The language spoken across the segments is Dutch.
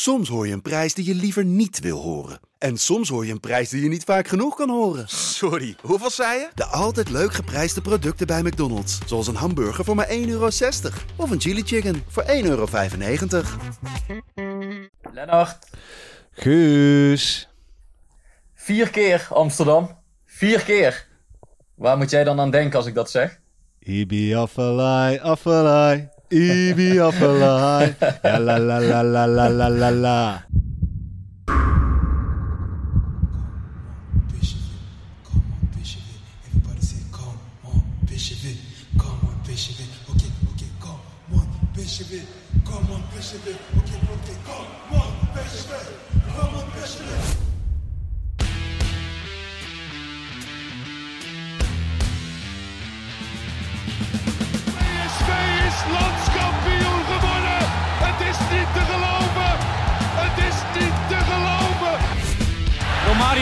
Soms hoor je een prijs die je liever niet wil horen. En soms hoor je een prijs die je niet vaak genoeg kan horen. Sorry, hoeveel zei je? De altijd leuk geprijsde producten bij McDonald's. Zoals een hamburger voor maar 1,60 euro. Of een chili chicken voor 1,95 euro. Lennart, Guus. vier keer Amsterdam. Vier keer. Waar moet jij dan aan denken als ik dat zeg? Ibi affelai, Evie up a lie. La la la la la la la la.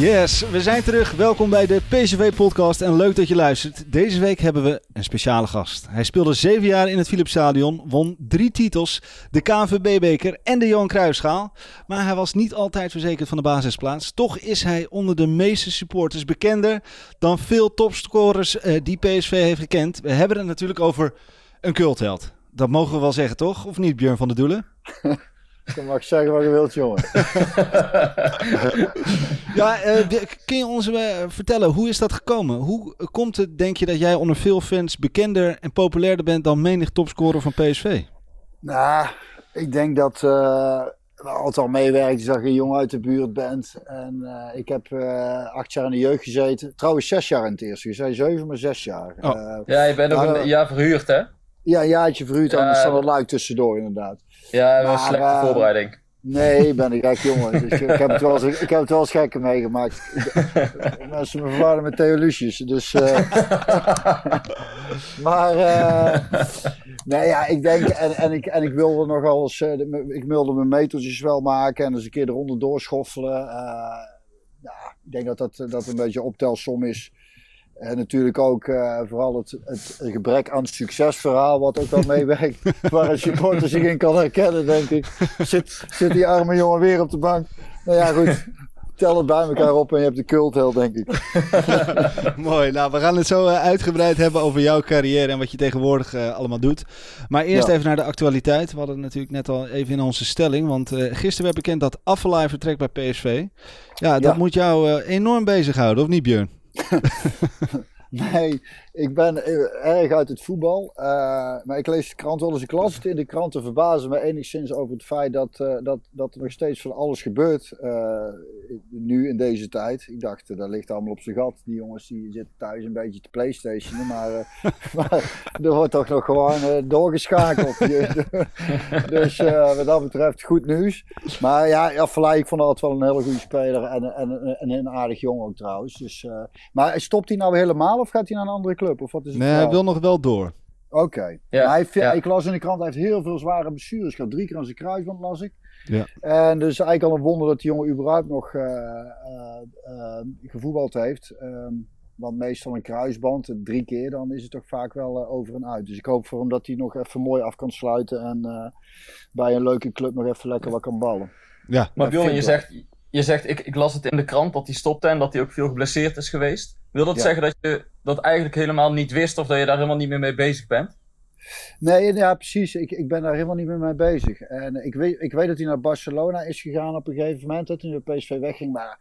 Yes, we zijn terug. Welkom bij de PSV-podcast en leuk dat je luistert. Deze week hebben we een speciale gast. Hij speelde zeven jaar in het Philipsstadion, won drie titels, de KNVB-beker en de Johan Cruijffschaal. Maar hij was niet altijd verzekerd van de basisplaats. Toch is hij onder de meeste supporters bekender dan veel topscorers eh, die PSV heeft gekend. We hebben het natuurlijk over een cultheld. Dat mogen we wel zeggen, toch? Of niet, Björn van der Doelen? Je mag zeggen wat je wilt, jongen. Ja, eh, kun je ons eh, vertellen, hoe is dat gekomen? Hoe komt het, denk je, dat jij onder veel fans bekender en populairder bent dan menig topscorer van PSV? nou, ik denk dat eh we altijd al meewerkt dat je een jongen uit de buurt bent. En eh, ik heb eh, acht jaar in de jeugd gezeten. Trouwens, zes jaar in het eerste. Je zei zeven, maar zes jaar. Oh. Ja, je bent ook Nou, een jaar verhuurd, hè? ja, een jaartje verhuurd aan de Standard Luik tussendoor, inderdaad. Ja, dat was Maar, een slechte eh, voorbereiding. Nee, ik ben een gek jongen. Dus ik, heb het wel eens, ik heb het wel eens gekker meegemaakt. Mensen me verwarren met Theo Lucius. Dus, eh, maar, eh, nee ja, ik denk, en, en, ik, en ik wilde nogal eens, eh, de- ik wilde mijn metertjes wel maken en eens een keer eronder doorschoffelen. Ja, ik denk dat dat, dat een beetje optelsom is. En natuurlijk ook eh, vooral het, het gebrek aan succesverhaal, wat ook wel meewerkt. waar een supporter zich in kan herkennen, denk ik. Zit, zit die arme jongen weer op de bank. Nou ja, goed. Tel het bij elkaar op en je hebt de cultheld, denk ik. Mooi, nou we gaan het zo eh, uitgebreid hebben over jouw carrière en wat je tegenwoordig eh, allemaal doet. Maar eerst Ja. even naar de actualiteit. We hadden het natuurlijk net al even in onze stelling, want gisteren werd bekend dat Affelay vertrekt bij PSV. Ja, dat Ja. moet jou enorm bezighouden, of niet Björn? Hey. Ik ben eh, erg uit het voetbal. eh, maar ik lees de krant wel eens. Ik in de kranten verbazen me enigszins over het feit dat, eh, dat, dat er nog steeds van alles gebeurt. nu in deze tijd. Ik dacht, dat ligt allemaal op zijn gat. Die jongens die zitten thuis een beetje te playstationen. Maar, maar er wordt toch nog gewoon doorgeschakeld. Dus eh, wat dat betreft goed nieuws. Maar ja, ja Verlei, ik vond altijd wel een hele goede speler. En, en, en een aardig jongen ook trouwens. Dus, maar stopt hij nou helemaal of gaat hij naar een andere club? Of wat is het Nee, hij wil nog wel door. Oké. Ja, Maar hij heeft- ja. Ik las in de krant, hij heeft heel veel zware blessures gehad. Drie keer aan zijn kruisband las ik. Ja. En dus eigenlijk al een wonder dat die jongen überhaupt nog eh, eh, eh, gevoetbald heeft. Ehm, want meestal een kruisband, drie keer, dan is het toch vaak wel over en uit. Dus ik hoop voor hem dat hij nog even mooi af kan sluiten. En eh, bij een leuke club nog even lekker wat kan ballen. Ja, Maar Bjorn, je wel. zegt, je zegt ik, ik las het in de krant dat hij stopte en dat hij ook veel geblesseerd is geweest. Wil dat Ja. zeggen dat je dat eigenlijk helemaal niet wist of dat je daar helemaal niet meer mee bezig bent? Nee, ja, precies. Ik, ik ben daar helemaal niet meer mee bezig. En ik weet, ik weet dat hij naar Barcelona is gegaan op een gegeven moment, dat hij naar PSV wegging. Maar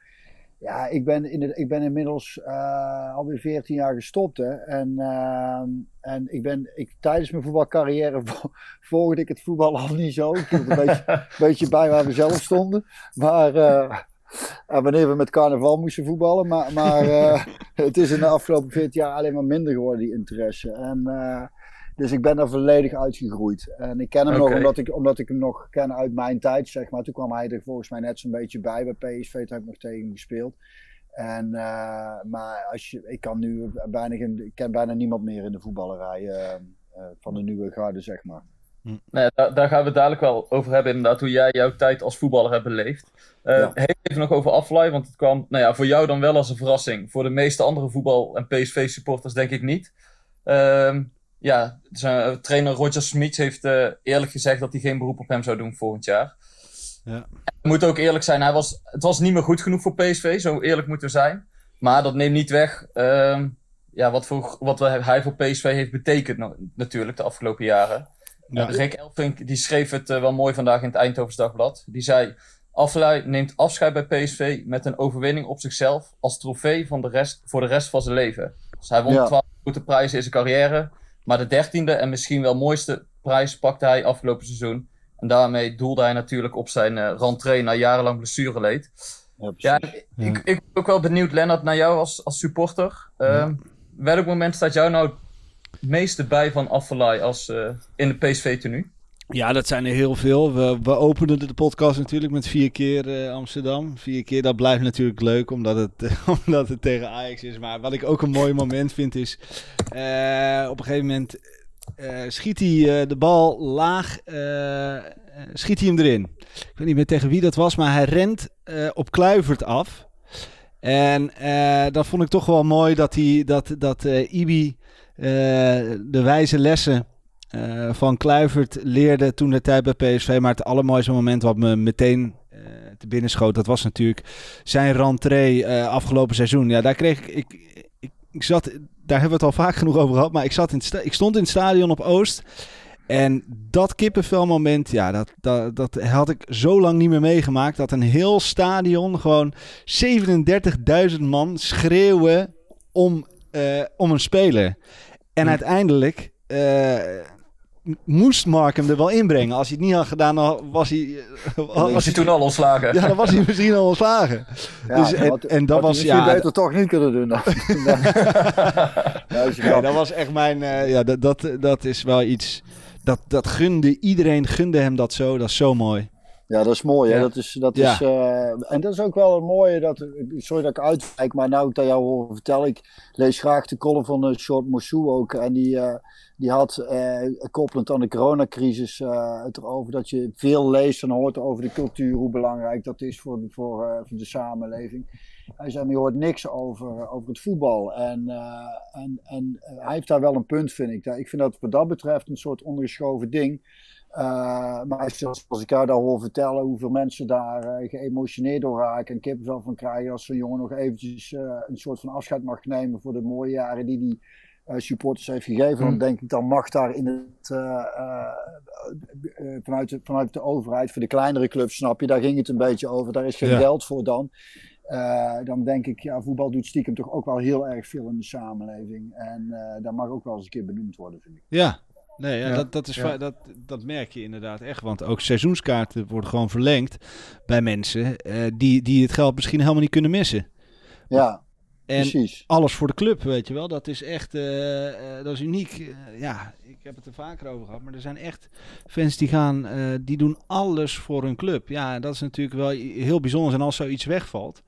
ja, ik ben, in de, ik ben inmiddels eh, alweer 14 jaar gestopt. Hè. En, ehm, en ik ben, ik, tijdens mijn voetbalcarrière vo- volgde ik het voetbal al niet zo. Ik hield een beetje, bij waar we zelf stonden. Maar eh, wanneer we met carnaval moesten voetballen. Maar, maar eh, het is in de afgelopen 14 jaar alleen maar minder geworden, die interesse. En... dus ik ben daar volledig uitgegroeid. En ik ken hem nog omdat ik, omdat ik hem nog ken uit mijn tijd, zeg maar. Toen kwam hij er volgens mij net zo'n beetje bij bij PSV. Toen heb ik nog tegen hem gespeeld. En, eh, maar als je, ik kan nu bijna, geen- ik ken bijna niemand meer in de voetballerij. eh, eh, van de nieuwe garde, zeg maar. Nee, daar, daar gaan we het dadelijk wel over hebben, inderdaad, hoe jij jouw tijd als voetballer hebt beleefd. Eh, Ja. Even nog over Aflaai, want het kwam nou ja, voor jou dan wel als een verrassing. Voor de meeste andere voetbal- en PSV-supporters denk ik niet. Ehm, ja, zijn, eh, trainer Roger Smith heeft eh, eerlijk gezegd dat hij geen beroep op hem zou doen volgend jaar. Ja. Moet ook eerlijk zijn, hij was, het was niet meer goed genoeg voor PSV, zo eerlijk moeten we zijn. Maar dat neemt niet weg ehm, ja, wat, voor, wat hij voor PSV heeft betekend natuurlijk de afgelopen jaren. Ja. Eh, Rick Elfink die schreef het wel mooi vandaag in het Eindhovens Dagblad. Die zei, Affelay neemt afscheid bij PSV met een overwinning op zichzelf als trofee van de rest, voor de rest van zijn leven. Dus hij won Ja. 12 grote prijzen in zijn carrière. Maar de dertiende en misschien wel mooiste prijs pakte hij afgelopen seizoen. En daarmee doelde hij natuurlijk op zijn eh rentree na jarenlang blessureleed. Ja, precies. Ja, ik, ik, ik ben ook wel benieuwd, Lennart, naar jou als, als supporter. Ehm, Welk moment staat jou nou het meeste bij van Affelay als eh, in de PSV-tenue? Ja, dat zijn er heel veel. We, we openen de podcast natuurlijk met vier keer eh, Amsterdam. Vier keer, dat blijft natuurlijk leuk omdat het, omdat het tegen Ajax is. Maar wat ik ook een mooi moment vind is... eh, op een gegeven moment eh, schiet hij de bal laag, schiet hij hem erin. Ik weet niet meer tegen wie dat was, maar hij rent op Kluivert af. En dat vond ik toch wel mooi dat, hij, dat, dat Ibi de wijze lessen eh, van Kluivert leerde toen de tijd bij PSV. Maar het allermooiste moment wat me meteen eh, te binnen schoot, dat was natuurlijk zijn rentree eh, afgelopen seizoen. Ja, daar kreeg ik, ik, ik, ik zat, daar hebben we het al vaak genoeg over gehad, maar ik, zat in ik stond in het stadion op Oost. En dat kippenvelmoment, ja, dat, dat, dat had ik zo lang niet meer meegemaakt. Dat een heel stadion, gewoon 37.000 man schreeuwen om, om een speler. En uiteindelijk moest Mark hem er wel inbrengen. Als hij het niet had gedaan, dan was hij... eh, Was hij toen al ontslagen? ja, dan was hij misschien al ontslagen. Ja, dus, en, had- en dat was... Ja, beter toch niet kunnen doen. dan. ja, dat was echt mijn. eh, ja, dat, dat, dat is wel iets. Dat, dat gunde iedereen, gunde hem dat zo. Dat is zo mooi. Ja, dat is mooi. Hè? Ja. Dat is, dat Ja. is, eh, en dat is ook wel een mooie. Dat, sorry dat ik uitwijk, maar nou ik dat jou hoor vertellen. Ik lees graag de column van uh, Short Moussou ook. En die, eh, die had, koppelend aan de coronacrisis, het erover dat je veel leest en hoort over de cultuur. Hoe belangrijk dat is voor, de- voor, voor de samenleving. Hij zei, maar je hoort niks over, over het voetbal. En, en, en hij heeft daar wel een punt, vind ik. Ik vind dat wat dat betreft een soort ondergeschoven ding. Uh, maar als, als ik jou daar hoor vertellen hoeveel mensen daar uh, geëmotioneerd door raken en kippenvel van krijgen als zo'n jongen nog eventjes uh, een soort van afscheid mag nemen voor de mooie jaren die die supporters heeft gegeven, dan denk ik dan mag daar in het, vanuit, de, vanuit de overheid, voor de kleinere clubs snap je, daar ging het een beetje over, daar is geen Ja. geld voor dan. Dan denk ik, ja, voetbal doet stiekem toch ook wel heel erg veel in de samenleving. En dat mag ook wel eens een keer benoemd worden, vind ik. Ja, nee, ja, Ja. Dat, dat, is Ja. dat, dat merk je inderdaad echt. Want ook seizoenskaarten worden gewoon verlengd bij mensen eh, die, die het geld misschien helemaal niet kunnen missen. Ja, En precies. alles voor de club, weet je wel. Dat is echt, eh, eh, dat is uniek. Ja, ik heb het er vaker over gehad. Maar er zijn echt fans die gaan, die doen alles voor hun club. Ja, dat is natuurlijk wel heel bijzonder. En als zoiets wegvalt,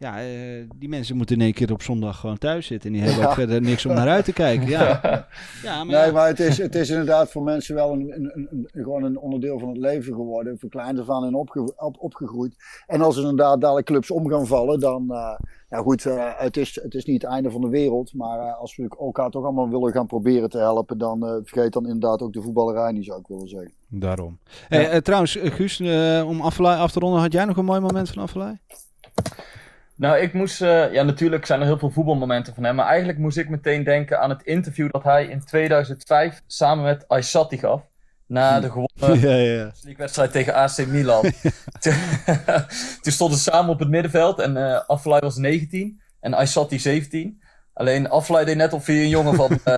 ja, eh, die mensen moeten in één keer op zondag gewoon thuis zitten. En die hebben Ja. ook verder niks om naar uit te kijken. Ja, ja maar, Nee, ja. maar het is, het is inderdaad voor mensen wel een, een, een, gewoon een onderdeel van het leven geworden. Van kleins af aan in opge, op, opgegroeid. En als er inderdaad dadelijk clubs om gaan vallen, dan... eh, ja goed, eh, het, is, het is niet het einde van de wereld. Maar eh, als we elkaar toch allemaal willen gaan proberen te helpen, dan eh, vergeet dan inderdaad ook de voetballerij niet, zou ik willen zeggen. Daarom. Hey, eh, trouwens, Guus, eh, om Affelay af te ronden, had jij nog een mooi moment van Affelay? Nou, ik moest, eh, ja, natuurlijk zijn er heel veel voetbalmomenten van hem, maar eigenlijk moest ik meteen denken aan het interview dat hij in 2005 samen met Aysati gaf. Na de gewonnen ja, ja. League-wedstrijd tegen AC Milan. toen, toen stonden ze samen op het middenveld en Affelay was 19 en Aysati 17. Alleen deed net of hij een jongen van, eh,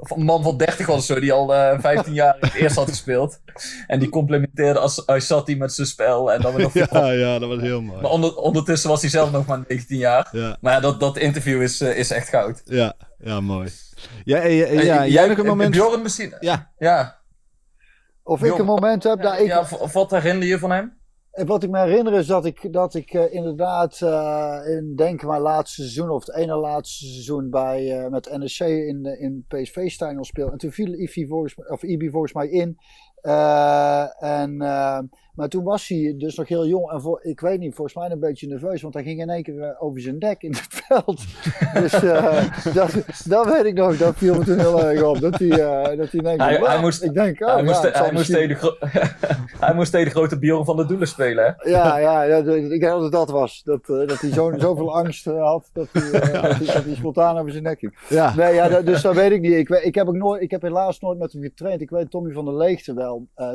van een man van 30 was of zo, die al eh 15 jaar in het eerst had gespeeld. En die complimenteerde als Aysati met zijn spel. En dan weer nog Ja, ja, dat was heel mooi. Maar onder, ondertussen was hij zelf nog maar 19 jaar. Ja, Maar ja, dat, dat interview is, eh, is echt goud. ja, ja, mooi. Ja, ja, jij nog een moment... Bjorn misschien? Ja, Ja. Of ik een moment heb dat ik... ja, wat herinner je van hem? En wat ik me herinner is dat ik, dat ik uh, inderdaad uh, in denk mijn laatste seizoen of het ene laatste seizoen bij, uh, met NEC in, in PSV Stijn speel. En toen viel Ibi volgens, of Ibi volgens mij in. En maar toen was hij dus nog heel jong en voor, ik weet niet, volgens mij een beetje nerveus, want hij ging in één keer uh, over zijn dek in het veld. dus uh, dat, dat weet ik nog, dat viel me toen heel erg op. Dat hij, dat hij, denkt, hij, hij moest, ik denk, oh, hij, ja, moest, hij, moest misschien... tegen, hij moest tegen de grote Bjorn van de Doelen spelen, hè? Ja, ja, ja ik denk dat het dat was. Dat, dat hij zo, zoveel angst had dat hij, dat hij, dat hij spontaan over zijn nek ging. Ja. Nee, ja, dat, dus dat weet ik niet. Ik, ik, heb ook nooit, ik heb helaas nooit met hem getraind. Ik weet Tommy van der Leegte wel,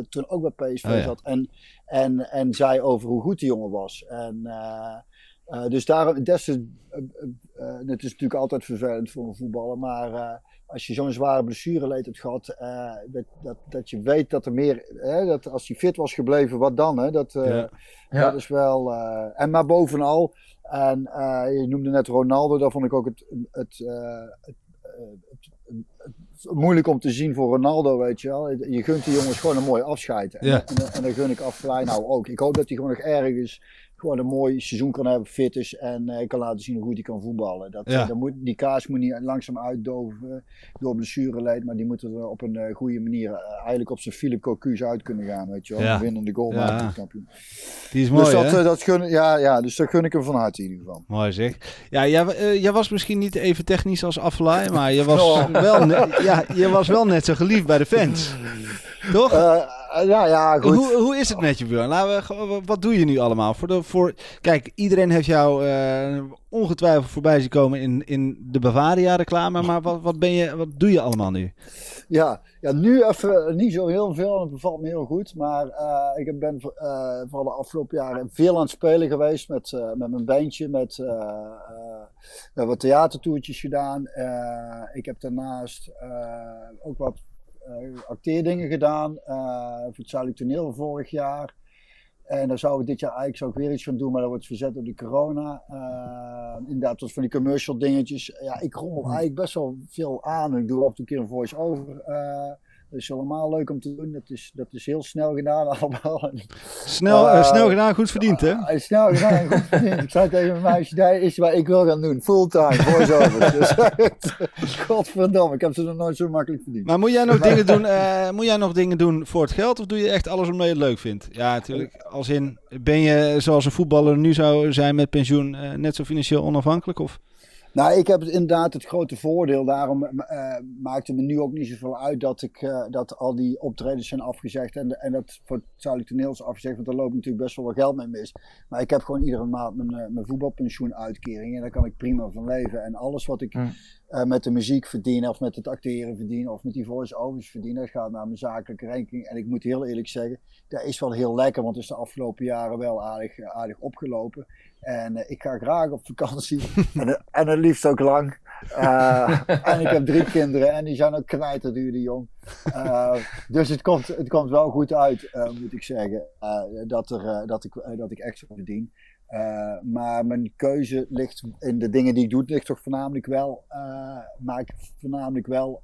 toen ook bij PSV Oh, ja. zat. En, en, en zei over hoe goed die jongen was. En, uh, uh, dus daarom, des, uh, het is natuurlijk altijd vervelend voor een voetballer, maar als je zo'n zware blessure leed hebt gehad, dat, dat, dat je weet dat er meer, hè, dat als hij fit was gebleven, wat dan? Hè? Dat, Ja. dat is wel, en maar bovenal, en je noemde net Ronaldo, daar vond ik ook het, het, het, het, het moeilijk om te zien voor Ronaldo, weet je wel. Je gunt die jongens gewoon een mooi afscheid. En, Ja. en, en dan gun ik Affelay nou ook. Ik hoop dat hij gewoon nog ergens gewoon een mooi seizoen kan hebben, fit is en uh, kan laten zien hoe goed hij kan voetballen. Dat, Ja. dat moet, die kaas moet niet langzaam uitdoven door blessureleed, maar die moeten er op een uh, goede manier, uh, eigenlijk op zijn Philip Cocu's uit kunnen gaan, weet je wel. Ja. Winnende goal Ja. maken, kampioen. Die is mooi, dus dat, eh, dat gun, ja, ja, dus dat gun ik hem van harte in ieder geval. Mooi zeg. Ja, jij, eh, jij was misschien niet even technisch als Aflaai, maar je was, Oh. wel ja, je was wel net zo geliefd bij de fans. Toch? Eh, ja, ja, goed. Hoe, hoe is het met je, Björn? Laten we, wat doe je nu allemaal? Voor de, voor, kijk, iedereen heeft jou eh, ongetwijfeld voorbij zien komen in, in de Bavaria-reclame. Maar wat, wat, ben je, wat doe je allemaal nu? Ja, ja, nu even niet zo heel veel. Het bevalt me heel goed. Maar eh, ik ben eh vooral de afgelopen jaren veel aan het spelen geweest met, eh, met mijn bandje. Met, eh, eh, we hebben wat theatertoertjes gedaan. Eh, ik heb daarnaast eh, ook wat eh, acteerdingen gedaan. eh, voor het Zuidelijk Toneel vorig jaar. En daar zouden we dit jaar eigenlijk ik weer iets van doen, maar dat wordt verzet door de corona. Eh, inderdaad, dat van die commercial dingetjes. Ja, ik rommel eigenlijk best wel veel aan. Ik doe af en toe een keer een voice-over. eh, dat is helemaal leuk om te doen. Dat is, dat is heel snel gedaan allemaal. Snel, eh, Eh, snel gedaan, goed verdiend, hè? Is snel gedaan, goed verdiend. Ik zei tegen mijn meisje, dat is wat ik wil gaan doen. Fulltime, voice-over. dus, godverdomme, ik heb ze nog nooit zo makkelijk verdiend. Maar moet jij nog dingen doen? eh, moet jij nog dingen doen voor het geld? Of doe je echt alles omdat je het leuk vindt? Ja, natuurlijk. Als in, ben je zoals een voetballer nu zou zijn met pensioen eh, net zo financieel onafhankelijk? Of? Nou, ik heb inderdaad het grote voordeel. Daarom uh, maakt het me nu ook niet zoveel uit dat, ik, uh, dat al die optredens zijn afgezegd. En, en dat voor het Zuidelijk Toneel afgezegd. Want daar loopt natuurlijk best wel wat geld mee mis. Maar ik heb gewoon iedere maand mijn, uh, mijn voetbalpensioenuitkering. En daar kan ik prima van leven. En alles wat ik Hmm. met de muziek verdien, of met het acteren verdien, of met die voice-overs verdien, dat gaat naar mijn zakelijke rekening. En ik moet heel eerlijk zeggen, dat is wel heel lekker. Want het is de afgelopen jaren wel aardig, aardig opgelopen. En uh, ik ga graag op vakantie. en, en het liefst ook lang. Uh, en ik heb drie kinderen en die zijn ook knijterduur, die jong. Dus het komt, het komt wel goed uit, moet ik zeggen. dat, er, dat, ik, dat ik extra verdien. Maar mijn keuze ligt in de dingen die ik doe, ligt toch voornamelijk wel. maak voornamelijk wel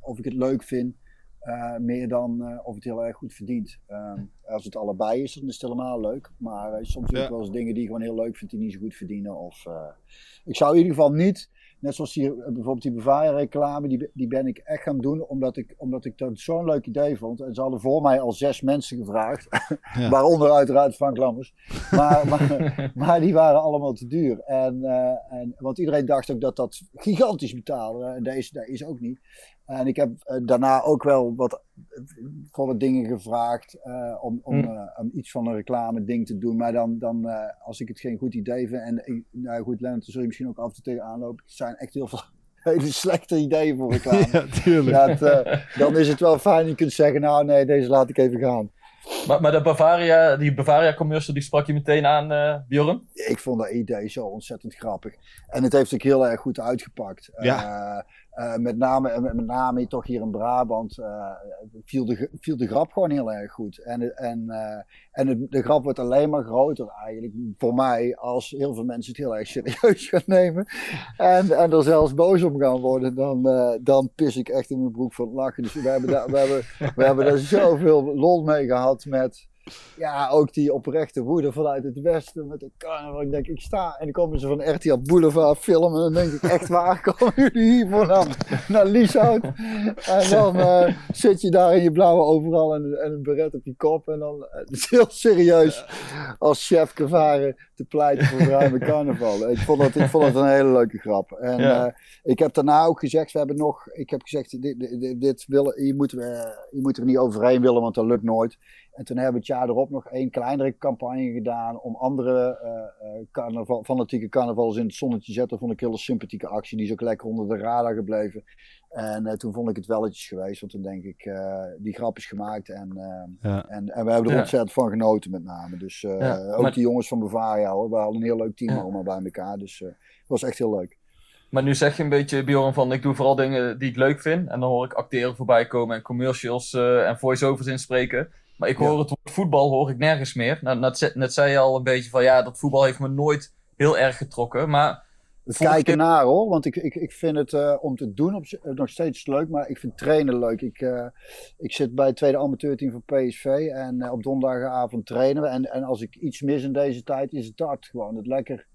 of ik het leuk vind. Uh, meer dan uh, of het heel erg goed verdient. Uh, als het allebei is, dan is het helemaal leuk. Maar uh, soms ja. ook wel eens dingen die ik gewoon heel leuk vind, die niet zo goed verdienen. Of, eh, ik zou in ieder geval niet, net zoals die, bijvoorbeeld die Bavaria reclame, die, die ben ik echt gaan doen omdat ik, omdat ik dat zo'n leuk idee vond. En ze hadden voor mij al zes mensen gevraagd, ja. waaronder uiteraard Frank Lammers. Maar, maar, maar, die waren allemaal te duur. En, eh, en, want iedereen dacht ook dat dat gigantisch betaalde. En deze, dat is ook niet. En ik heb uh, daarna ook wel wat voor wat dingen gevraagd uh, om, om, uh, om, iets van een reclame ding te doen. Maar dan, dan als ik het geen goed idee vind, en ik, nou goed, Lennart, zul je misschien ook af en toe tegenaan lopen. Het zijn echt heel veel hele slechte ideeën voor reclame. Ja, tuurlijk. Dat, dan is het wel fijn, je kunt zeggen, nou nee, deze laat ik even gaan. Maar, maar de Bavaria, die Bavaria commercial, die sprak je meteen aan, uh, Bjorn? Ik vond dat idee zo ontzettend grappig. En het heeft ook heel erg goed uitgepakt. Ja. Uh, uh, met, name, met name toch hier in Brabant viel, de, viel de grap gewoon heel erg goed. En, en, en de, de grap wordt alleen maar groter eigenlijk voor mij als heel veel mensen het heel erg serieus gaan nemen. En, en er zelfs boos om gaan worden. Dan, dan pis ik echt in mijn broek van het lachen. Dus we hebben daar, we hebben, we hebben daar zoveel lol mee gehad met... ja, ook die oprechte woede vanuit het westen met de carnaval. Ik denk, ik sta en dan komen ze van RTL Boulevard filmen. En dan denk ik, echt waar, komen jullie hier vandaan? Naar Lieshout. En dan uh, zit je daar in je blauwe overal en, en, een beret op je kop. En dan uh, is heel serieus als chef gevaren te pleiten voor ruime carnaval. Ik vond, dat, ik vond dat een hele leuke grap. En ja. uh, ik heb daarna ook gezegd, we hebben nog, ik heb gezegd, dit, dit, dit willen, je, moet, je moet er niet overheen willen, want dat lukt nooit. En toen hebben we het jaar erop nog één kleinere campagne gedaan om andere uh, carnaval, fanatieke carnavals in het zonnetje te zetten. Vond ik een hele sympathieke actie. Die is ook lekker onder de radar gebleven. En uh, toen vond ik het welletjes geweest. Want toen denk ik, die grap is gemaakt. En, ja. en, en we hebben er ja. ontzettend van genoten met name. Dus ja, ook maar... die jongens van Bavaria hoor. We hadden een heel leuk team allemaal bij elkaar. Dus het was echt heel leuk. Maar nu zeg je een beetje, Bjorn, van ik doe vooral dingen die ik leuk vind. En dan hoor ik acteren voorbij komen en commercials en voice-overs inspreken. Maar ik hoor het woord voetbal hoor ik nergens meer. Nou, net, net zei je al een beetje van ja, dat voetbal heeft me nooit heel erg getrokken. Maar het kijken keer... naar hoor, want ik, ik, ik vind het uh, om te doen op, uh, nog steeds leuk, maar ik vind trainen leuk. Ik, uh, ik zit bij het tweede amateurteam van PSV en op donderdagavond trainen we. En, en als ik iets mis in deze tijd, is het dat gewoon. Het lekker.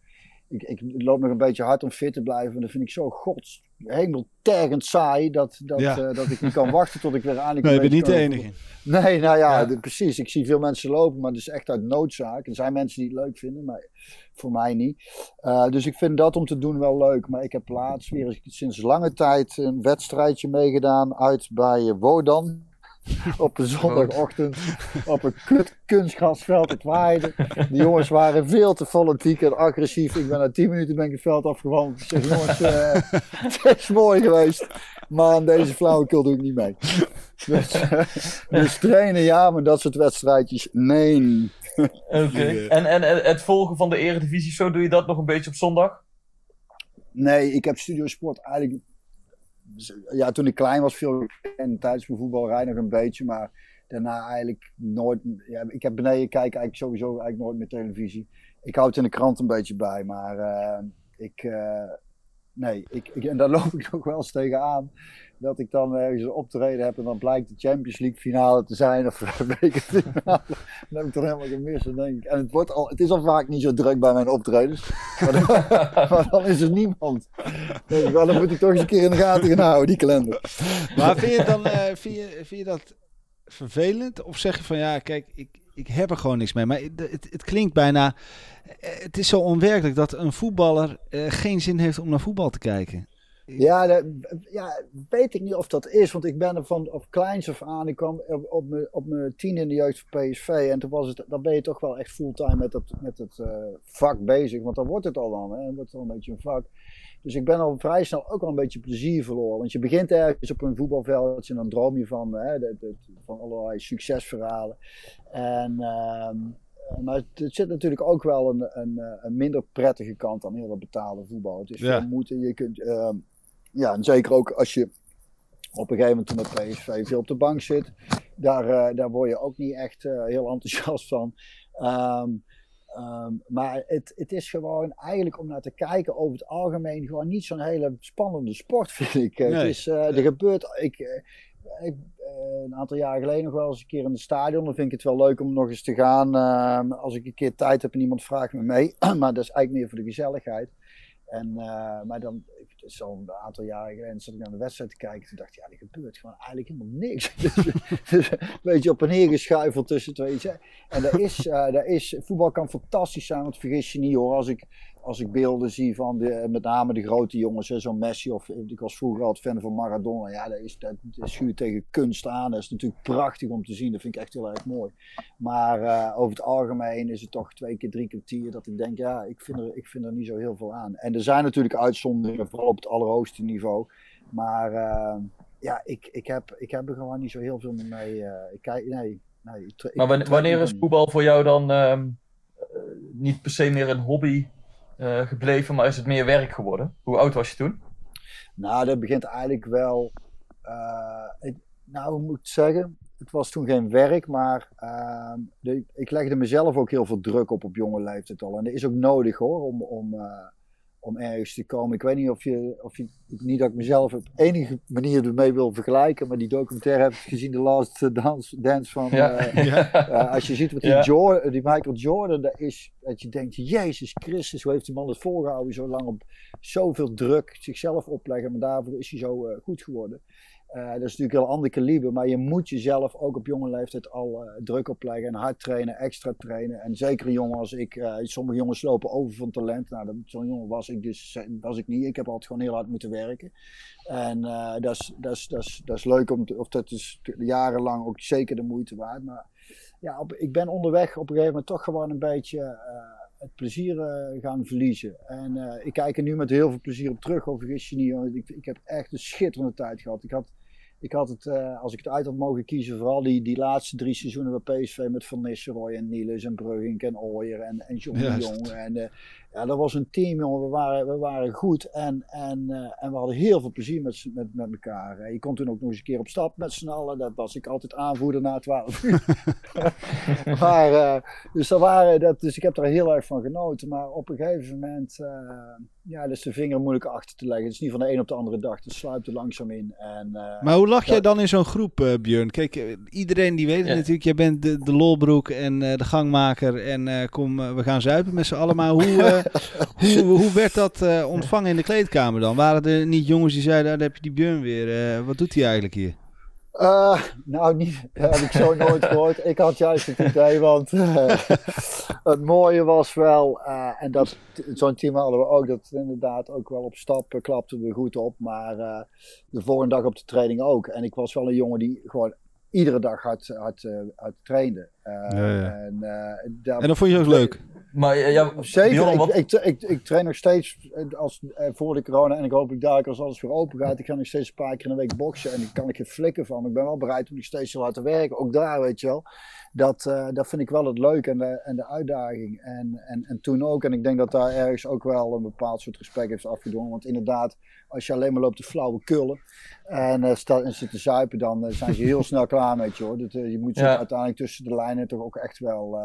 Ik, ik loop nog een beetje hard om fit te blijven. En dat vind ik zo gods helemaal tergend saai dat, dat, ja. uh, dat ik niet kan wachten tot ik weer aan Nee, je bent niet de enige. Nee, nou ja, ja. De, precies. Ik zie veel mensen lopen, maar dat is echt uit noodzaak. Er zijn mensen die het leuk vinden, maar voor mij niet. Uh, dus ik vind dat om te doen wel leuk. Maar ik heb laatst weer sinds lange tijd een wedstrijdje meegedaan uit bij Wodan op een zondagochtend op een kut kunstgrasveld. Het waaide. De jongens waren veel te fanatiek en agressief. Ik ben na 10 minuten ben ik het veld afgewandeld. Ik zeg, jongens, uh, het is mooi geweest. Maar aan deze flauwekul doe ik niet mee. Dus, uh, dus trainen ja, maar dat soort wedstrijdjes, nee. Oké. Okay. En, en het volgen van de eredivisie, zo doe je dat nog een beetje op zondag? Nee, ik heb Studio Sport eigenlijk ja, toen ik klein was, veel en tijdens mijn voetbalrij nog een beetje, maar daarna eigenlijk nooit. Ja, ik heb beneden kijken eigenlijk sowieso eigenlijk nooit meer televisie. Ik houd in de krant een beetje bij, maar uh, ik. Uh, nee, ik, ik, en daar loop ik nog wel eens tegenaan. Dat ik dan ergens een optreden heb en dan blijkt de Champions League finale te zijn of bekerfinale. Dan heb ik toch helemaal gemist. En, denk ik, en het, wordt al, het is al vaak niet zo druk bij mijn optredens. Maar dan, maar dan is er niemand. Dus wel, dan moet ik toch eens een keer in de gaten gaan houden, die kalender. Maar vind je, dan, uh, vind je, vind je dat vervelend? Of zeg je van ja, kijk, ik, ik heb er gewoon niks mee. Maar het, het, het klinkt bijna. Het is zo onwerkelijk dat een voetballer uh, geen zin heeft om naar voetbal te kijken. Ja, ja, weet ik niet of dat is. Want ik ben er van of kleins af aan. Ik kwam op, op, mijn, op mijn tien in de jeugd van PSV. En toen was het, dan ben je toch wel echt fulltime met, dat, met het uh, vak bezig. Want dan wordt het al dan. Hè? Dan wordt het al een beetje een vak. Dus ik ben al vrij snel ook al een beetje plezier verloren. Want je begint ergens op een voetbalveld en dan droom je van, hè, de, de, van allerlei succesverhalen. En, uh, maar het, het, zit natuurlijk ook wel een, een, een, minder prettige kant aan heel dat betaalde voetbal. Het is ja. veel moeite. Je kunt, uh, ja, en zeker ook als je op een gegeven moment toen met PSV veel op de bank zit. Daar, uh, daar word je ook niet echt uh, heel enthousiast van. Um, um, maar het, het is gewoon eigenlijk om naar te kijken over het algemeen gewoon niet zo'n hele spannende sport vind ik. Nee. Het is, uh, er gebeurt, ik, ik een aantal jaar geleden nog wel eens een keer in het stadion. Dan vind ik het wel leuk om nog eens te gaan. Uh, als ik een keer tijd heb en iemand vraagt me mee. maar dat is eigenlijk meer voor de gezelligheid. En, uh, maar dan, zo'n aantal jaren geleden, zat ik naar de wedstrijd te kijken. Toen dacht ik, ja, er gebeurt gewoon eigenlijk helemaal niks. dus, een beetje op en neer geschuifeld tussen twee. En daar is, daar is, voetbal kan fantastisch zijn, want vergis je niet hoor. Als ik, als ik beelden zie van de, met name de grote jongens, zo'n Messi of ik was vroeger altijd fan van Maradona. Ja, dat is, dat, dat schuurt tegen kunst aan. Dat is natuurlijk prachtig om te zien. Dat vind ik echt heel erg mooi. Maar uh, over het algemeen is het toch twee keer drie kwartier dat ik denk, ja, ik vind, er, ik vind er niet zo heel veel aan. En er zijn natuurlijk uitzonderingen, vooral op het allerhoogste niveau. Maar uh, ja, ik, ik, heb, ik heb er gewoon niet zo heel veel mee. Uh, ik kijk, nee, nee, ik, maar wanneer, wanneer is voetbal voor jou dan uh, niet per se meer een hobby uh, gebleven, maar is het meer werk geworden? Hoe oud was je toen? Nou, dat begint eigenlijk wel. Uh, ik, nou, moet zeggen? Het was toen geen werk, maar uh, de, ik legde mezelf ook heel veel druk op op jonge leeftijd al. En dat is ook nodig hoor, om, om, om ergens te komen. Ik weet niet of je, of je niet dat ik mezelf op enige manier ermee wil vergelijken, maar die documentaire heb ik gezien, The Last Dance, dance van. Ja. eh, Ja. eh, als je ziet wat die, Ja. Jordan, die Michael Jordan, dat is dat je denkt, Jezus Christus, hoe heeft die man het volgehouden zo lang op zoveel druk zichzelf opleggen, maar daarvoor is hij zo eh, goed geworden. Eh, dat is natuurlijk een heel ander kaliber, maar je moet jezelf ook op jonge leeftijd al eh, druk opleggen en hard trainen, extra trainen. En zeker een jongen als ik, eh, sommige jongens lopen over van talent. Nou, zo'n jongen was ik dus was ik niet. Ik heb altijd gewoon heel hard moeten werken. En dat is- leuk, om te- of dat is jarenlang ook zeker de moeite waard. Maar ja, ik ben onderweg op een gegeven moment toch gewoon een beetje het plezier gaan verliezen. En ik kijk er nu met heel veel plezier op terug, of vergis je niet. Ik, ik heb echt een schitterende tijd gehad. Ik had, ik had het, eh, als ik het uit had mogen kiezen, vooral die, die laatste drie seizoenen bij PSV met Van Nistelrooy en Niels en Brugink en Ooyer en, en John de. Jong. En eh, ja, dat was een team, jongen. We waren, we waren goed en, en, eh, en we hadden heel veel plezier met, met, met elkaar. Eh, Je kon toen ook nog eens een keer op stap met z'n allen. Dat was ik altijd aanvoerder na 12 uur. maar, eh, dus, dat waren, dat, dus ik heb daar heel erg van genoten. Maar op een gegeven moment, eh, ja, dus de vinger moeilijk achter te leggen. Het is niet van de een op de andere dag. Het sluipt er langzaam in. En, eh, Maar hoe lag jij dan in zo'n groep, eh, Björn? Kijk, iedereen die weet Ja. natuurlijk. Jij bent de, de lolbroek en eh, de gangmaker. En eh, kom, we gaan zuipen met z'n allen. Maar hoe, hoe, hoe werd dat eh, ontvangen in de kleedkamer dan? Waren er niet jongens die zeiden, ah, daar heb je die Björn weer. eh, wat doet hij eigenlijk hier? Eh, nou, niet, dat heb ik zo nooit gehoord. Ik had juist het idee, want eh, het mooie was wel, eh, en dat zo'n team hadden we ook, dat inderdaad ook wel op stap eh, klapten we goed op, maar eh, de volgende dag op de training ook. En ik was wel een jongen die gewoon iedere dag hard, hard, eh, hard trainde. Eh, Ja, ja. En, eh, daar- En dat vond je ook leuk? Maar eh, ja, Zeker, Bjorn, ik, wat- ik, ik, ik train nog steeds eh, als, eh, voor de corona en ik hoop ik dadelijk als alles weer open gaat. Ik ga nog steeds een paar keer in de week boksen en daar kan ik geen flikken van. Ik ben wel bereid om nog steeds te werken, ook daar weet je wel. Dat, dat vind ik wel het leuke en de, en de uitdaging. En, en, en toen ook, en ik denk dat daar ergens ook wel een bepaald soort respect heeft afgedwongen. Want inderdaad, als je alleen maar loopt te flauwe kullen en, eh sta, en zit te zuipen, dan zijn ze heel snel klaar met je hoor. Dat, je moet ze Ja. uiteindelijk tussen de lijnen toch ook echt wel...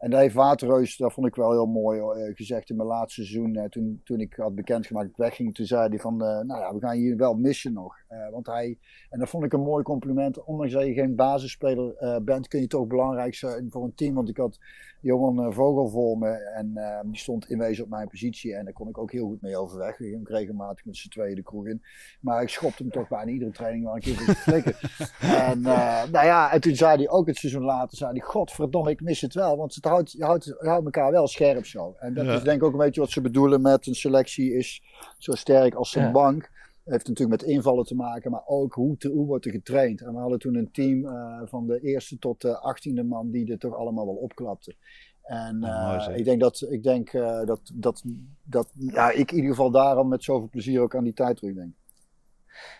en dat heeft Waterreus, dat vond ik wel heel mooi eh, gezegd in mijn laatste seizoen. eh, toen, toen ik had bekendgemaakt dat ik wegging, toen zei hij van, eh, nou ja, we gaan hier wel missen nog. Want hij, en dat vond ik een mooi compliment. Ondanks dat je geen basisspeler bent, kun je toch belangrijk zijn voor een team. Want ik had Johan Vogel voor me en die stond in wezen op mijn positie. En daar kon ik ook heel goed mee overweg. We gingen ook regelmatig met z'n tweeën de kroeg in. Maar ik schopte hem toch bijna iedere training wel een keer zijn flikken. en nou ja, en toen zei hij ook het seizoen later, zei hij, godverdomme, ik mis het wel. Want het houdt, je, houdt, je houdt elkaar wel scherp zo. En dat Ja. is denk ik ook een beetje wat ze bedoelen met een selectie is zo sterk als een Ja. bank. Heeft natuurlijk met invallen te maken, maar ook hoe, te, hoe wordt er getraind. En we hadden toen een team eh, van de eerste tot de achttiende man die er toch allemaal wel opklapte. En Ah, eh, ik denk, dat, ik, denk eh, dat, dat, dat ja, ik in ieder geval daarom met zoveel plezier ook aan die tijd terugdenk.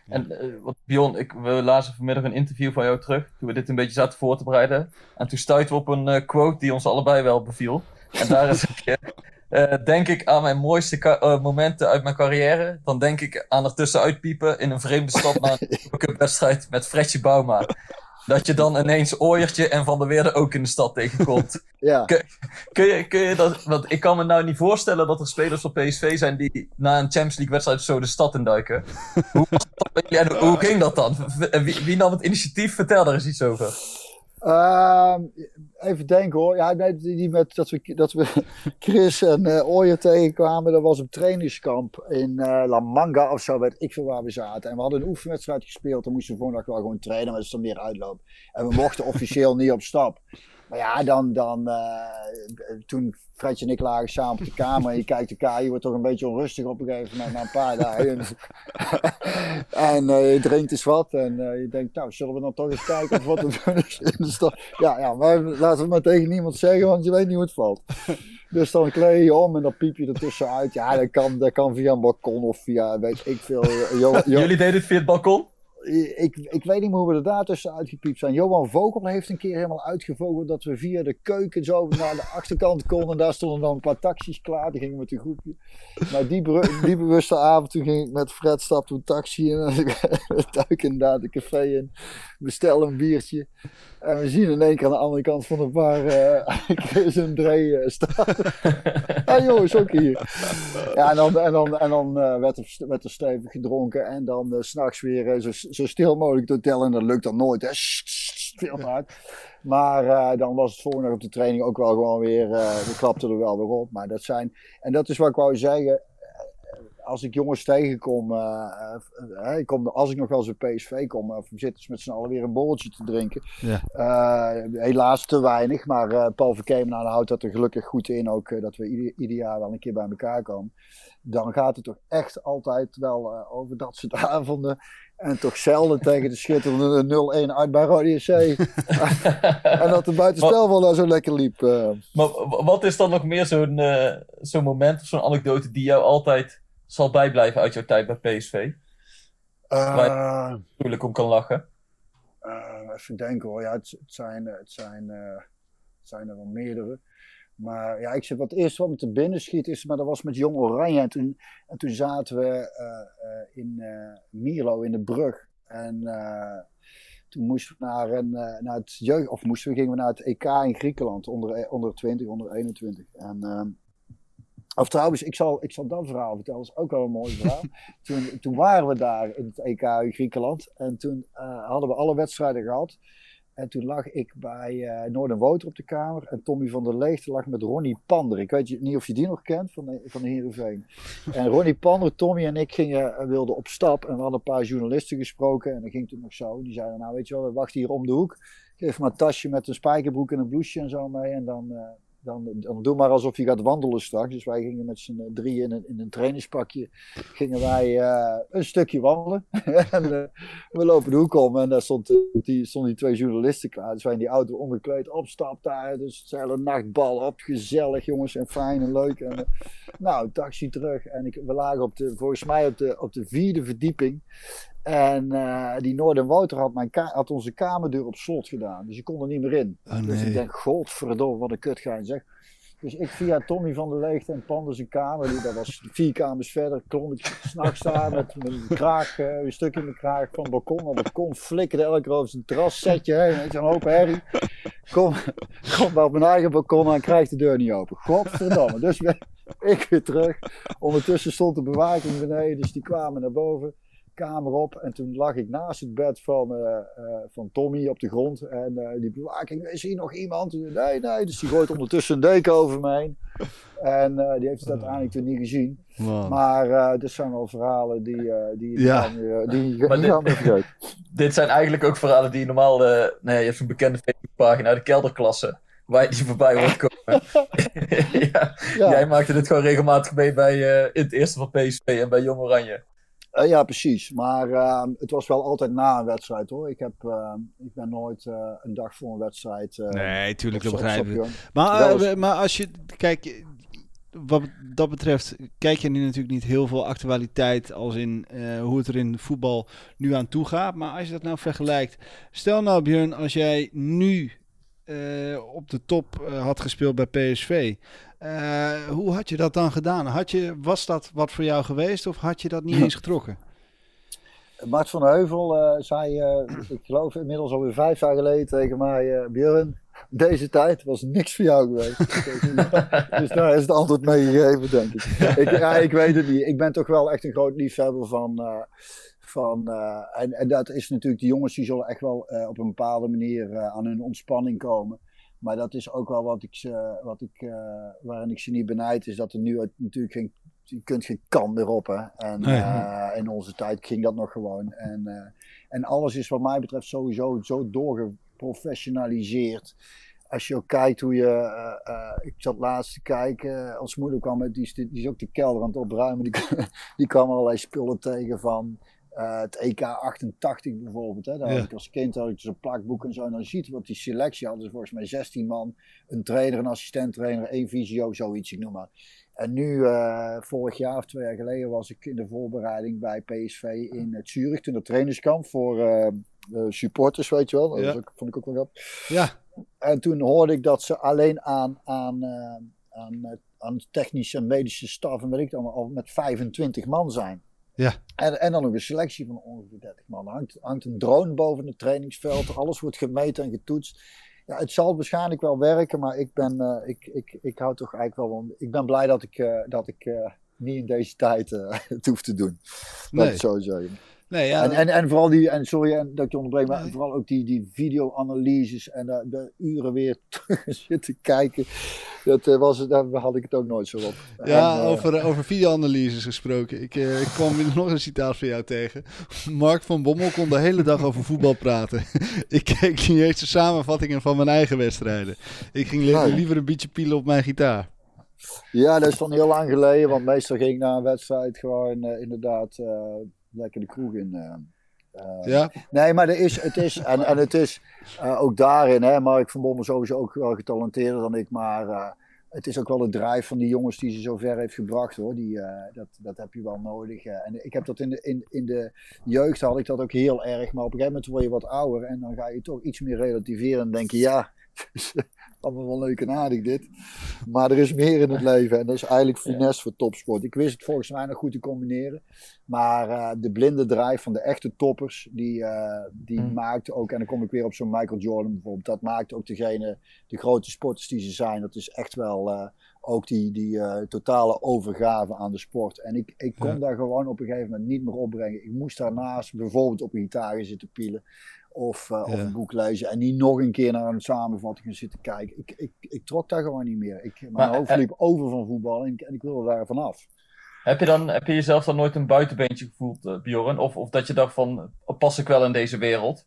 En eh, wat Bjorn, ik, we lazen vanmiddag een interview van jou terug, toen we dit een beetje zaten voor te bereiden. En toen stuitten we op een eh, quote die ons allebei wel beviel. En daar is eh, denk ik aan mijn mooiste momenten uit mijn carrière. Dan denk ik aan er tussenuit piepen in een vreemde stad na een cupwedstrijd met Fredje Bauma. Dat je dan ineens Ooyertje en Van der Weerde ook in de stad tegenkomt. Ja. Kun je, kun je dat, want ik kan me nou niet voorstellen dat er spelers van PSV zijn die na een Champions League wedstrijd zo de stad induiken. hoe, en hoe ging dat dan? Wie, wie nam het initiatief? Vertel daar eens iets over. Ehm, even denken hoor. Ja, nee, die met, dat, we, dat we Chris en Ooyer tegenkwamen, dat was op trainingskamp in eh, La Manga of zo, weet ik veel waar we zaten. En we hadden een oefenwedstrijd gespeeld, dan moesten we volgende wel gewoon trainen, maar dat is dan meer uitloop. En we mochten officieel niet op stap. Maar ja, dan, dan eh, toen Fredje en ik lagen samen op de kamer en je kijkt elkaar, je wordt toch een beetje onrustig op een gegeven moment na een paar dagen. en eh, je drinkt eens wat en eh, je denkt, nou, zullen we dan toch eens kijken of wat er doen is in de stad. Ja, ja, maar laten we het maar tegen niemand zeggen, want je weet niet hoe het valt. Dus dan kleed je om en dan piep je er tussenuit. Ja, dat kan, dat kan via een balkon of via, weet ik veel. Jullie deden het via het balkon? Ik, ik weet niet meer hoe we er daar tussen uitgepiept zijn. Johan Vogel heeft een keer helemaal uitgevogeld dat we via de keuken zo naar de achterkant konden. En daar stonden dan een paar taxis klaar. Die gingen met een groepje. Maar die, beru- die bewuste avond, toen ging ik met Fred stapte een taxi in. En we duiken inderdaad een café in. Bestellen een biertje. En we zien in één keer aan de andere kant van de bar eh Chris en Dre eh, staan. ja jongens, ook hier. Ja, en dan, en dan, en dan eh, werd, er, werd er stevig gedronken. En dan s s'nachts weer zo, zo stil mogelijk te tellen. En dat lukt dan nooit. Hè. Sst, sst, veel te hard. Maar eh, dan was het volgende op de training ook wel gewoon weer. eh we klapten er wel weer op. Maar dat zijn. En dat is wat ik wou zeggen. eh, Als ik jongens tegenkom, eh, ik kom, als ik nog wel eens bij PSV kom, of we zitten met z'n allen weer een borreltje te drinken. Ja. Helaas te weinig, maar Paul Verkeemenaar houdt dat er gelukkig goed in. Ook dat we ieder, ieder jaar wel een keer bij elkaar komen. Dan gaat het toch echt altijd wel over dat soort avonden. En toch zelden tegen de schitterende 0-1 uit bij Rode SC. en dat de buitenspel wel daar zo lekker liep. eh. Maar wat is dan nog meer zo'n eh, zo'n moment of zo'n anekdote die jou altijd zal bijblijven uit jouw tijd bij PSV? Eh, Moeilijk om kan lachen. Eh, even denken hoor. Ja, het, het, zijn, eh, het, zijn, eh, het zijn er wel meerdere. Maar ja, ik zeg wat eerst wat me te binnen schiet is, maar dat was met Jong Oranje. En toen, en toen zaten we eh, eh, in eh Mierlo in de brug. En toen moesten we naar, een, naar het jeugd, of moesten we, gingen we naar het EK in Griekenland, onder, onder 20, onder 21. En, of trouwens, ik zal, ik zal dat verhaal vertellen, dat is ook wel een mooi verhaal. toen, toen waren we daar in het EK in Griekenland en toen hadden we alle wedstrijden gehad. En toen lag ik bij eh Noordenwoter op de kamer en Tommy van der Leegte lag met Ronnie Pander. Ik weet niet of je die nog kent van de, van de Heerenveen. En Ronnie Pander, Tommy en ik gingen, eh, wilden op stap en we hadden een paar journalisten gesproken. En dat ging toen nog zo. Die zeiden, nou weet je wel, we wachten hier om de hoek. Geef maar een tasje met een spijkerbroek en een blouseje en zo mee. En dan, eh, dan, dan doe maar alsof je gaat wandelen straks. Dus wij gingen met z'n drieën in een, in een trainingspakje. Gingen wij eh, een stukje wandelen. en eh, we lopen de hoek om en daar stond, eh, die, stonden die twee journalisten klaar. Dus wij in die auto omgekleed, op stap daar. Dus het hele nachtbal op, gezellig jongens en fijn en leuk. En, eh, nou, taxi terug. En ik, we lagen op de, volgens mij op de, op de vierde verdieping. En eh, die Noordenwoter had, mijn had onze kamerdeur op slot gedaan. Dus je kon er niet meer in. Oh, Dus ik denk, godverdomme, wat een kutgein zeg. Dus ik via Tommy van der Leegte en Pander zijn kamer, die, dat was vier kamers verder, klom ik s'nachts daar met mijn kraag, eh, een stuk in mijn kraag van het balkon. Het balkon flikkerde elke keer over zijn terras, setje heen, weet je, een hoop herrie. Kom, kom bij op mijn eigen balkon en krijg de deur niet open. Godverdomme. Dus ben ik weer terug. Ondertussen stond de bewaking beneden, dus die kwamen naar boven kamer op. En toen lag ik naast het bed van, eh, eh, van Tommy op de grond. En eh, die bewaking, is hier nog iemand? Nee, nee. Dus die gooit ondertussen een deken over me heen. En eh, die heeft het uiteindelijk toen niet gezien. Man. Maar eh dit zijn wel verhalen die, eh die, Ja. die, je Maar niet dit- vergeten. Zijn eigenlijk ook verhalen die je normaal... eh nee, je hebt zo'n bekende Facebookpagina, de kelderklasse. Waar je die voorbij hoort komen. ja, Ja. Jij maakte dit gewoon regelmatig mee bij eh, in het eerste van PSV en bij Jong Oranje. Eh, ja, precies. Maar eh, het was wel altijd na een wedstrijd hoor. Ik, heb, eh, ik ben nooit eh, een dag voor een wedstrijd. eh, Nee, tuurlijk, dat begrijp ik. Maar, maar als je, kijk, wat dat betreft, kijk je nu natuurlijk niet heel veel actualiteit als in hoe het er in voetbal nu aan toe gaat. Maar als je dat nou vergelijkt, stel nou Björn, als jij nu op de top had gespeeld bij PSV. Eh, hoe had je dat dan gedaan? Had je, was dat wat voor jou geweest of had je dat niet eens getrokken? Mart van Heuvel eh, zei, eh, ik geloof inmiddels alweer vijf jaar geleden tegen mij, Björn, deze tijd was niks voor jou geweest. dus daar is het antwoord mee gegeven, denk ik. ik. Ja, ik weet het niet. Ik ben toch wel echt een groot liefhebber van... van en, en dat is natuurlijk, die jongens die zullen echt wel op een bepaalde manier aan hun ontspanning komen. Maar dat is ook wel wat ik, ze, wat ik, eh, waarin ik ze niet benijd, is dat er nu natuurlijk geen, je kunt geen kan meer op. Hè? En Nee. eh, in onze tijd ging dat nog gewoon. En, eh, en alles is wat mij betreft sowieso zo doorgeprofessionaliseerd. Als je ook kijkt hoe je. ik zat laatst te kijken. Als moeder kwam met. Die, is- die is ook de kelder aan het opruimen. Die, die kwam allerlei spullen tegen van. Eh, het EK 88 bijvoorbeeld. Hè? Daar Ja. had ik als kind had ik zo'n plakboek en zo. En dan ziet wat die selectie hadden. ze volgens mij 16 man. Een trainer, een assistent trainer, één visio, zoiets, ik noem maar. En nu, eh, vorig jaar of twee jaar geleden, was ik in de voorbereiding bij PSV in het Zurich. Toen de trainingskamp voor eh, supporters, weet je wel. Dat Ja. was ook, vond ik ook wel grappig. Ja, En toen hoorde ik dat ze alleen aan, aan, aan, aan technische en medische staf en weet ik dan al met 25 man zijn. Ja. En, en dan nog een selectie van ongeveer 30 man. Er hangt, hangt een drone boven het trainingsveld. Alles wordt gemeten en getoetst. Ja, het zal waarschijnlijk wel werken, maar ik ben, eh, ik, ik, ik hou toch eigenlijk wel van. Ik ben blij dat ik, eh, dat ik eh, niet in deze tijd het hoef te doen. Dat Nee. ik zo zeggen. Nee, ja. En, en, en vooral die, en sorry en dat ik je onderbreek, maar vooral ook die, die video-analyses en de, de uren weer zitten kijken. Dat eh, was het, daar had ik het ook nooit zo op. Ja, En, eh, over, over videoanalyses gesproken. Ik, eh, ik kwam weer nog een citaat van jou tegen. Mark van Bommel kon de hele dag over voetbal praten. ik keek niet eens de samenvattingen van mijn eigen wedstrijden. Ik ging li- liever een beetje pielen op mijn gitaar. Ja, dat is dan heel lang geleden, want meestal ging ik na een wedstrijd gewoon inderdaad lekker de kroeg in. eh. Eh, Ja, Nee, maar er is, het is, en, en het is eh, ook daarin, hè, Mark van Bommel sowieso ook wel getalenteerder dan ik, maar het is ook wel de drijf van die jongens die ze zo ver heeft gebracht hoor. Die, dat, dat heb je wel nodig. en ik heb dat in de, in, in de jeugd had ik dat ook heel erg, maar op een gegeven moment word je wat ouder en dan ga je toch iets meer relativeren en denk je ja, allemaal wel leuk en aardig dit. Maar er is meer in het leven en dat is eigenlijk finesse voor topsport. Ik wist het volgens mij nog goed te combineren. Maar eh, de blinde drijf van de echte toppers, die, eh, die Hmm. maakt ook, en dan kom ik weer op zo'n Michael Jordan bijvoorbeeld, dat maakt ook degene, de grote sporters die ze zijn, dat is echt wel eh, ook die, die totale overgave aan de sport. En ik, ik kon Ja. daar gewoon op een gegeven moment niet meer opbrengen. Ik moest daarnaast bijvoorbeeld op een gitaar zitten pielen. Of, eh, of een boek lezen en niet nog een keer naar een samenvatting zitten kijken. Ik, ik, ik trok daar gewoon niet meer. Ik, mijn Maar, hoofd eh, liep over van voetbal en, ik- en ik wilde daar vanaf. Heb je, dan, heb je jezelf dan nooit een buitenbeentje gevoeld, eh, Bjorn? Of, of dat je dacht van, pas ik wel in deze wereld?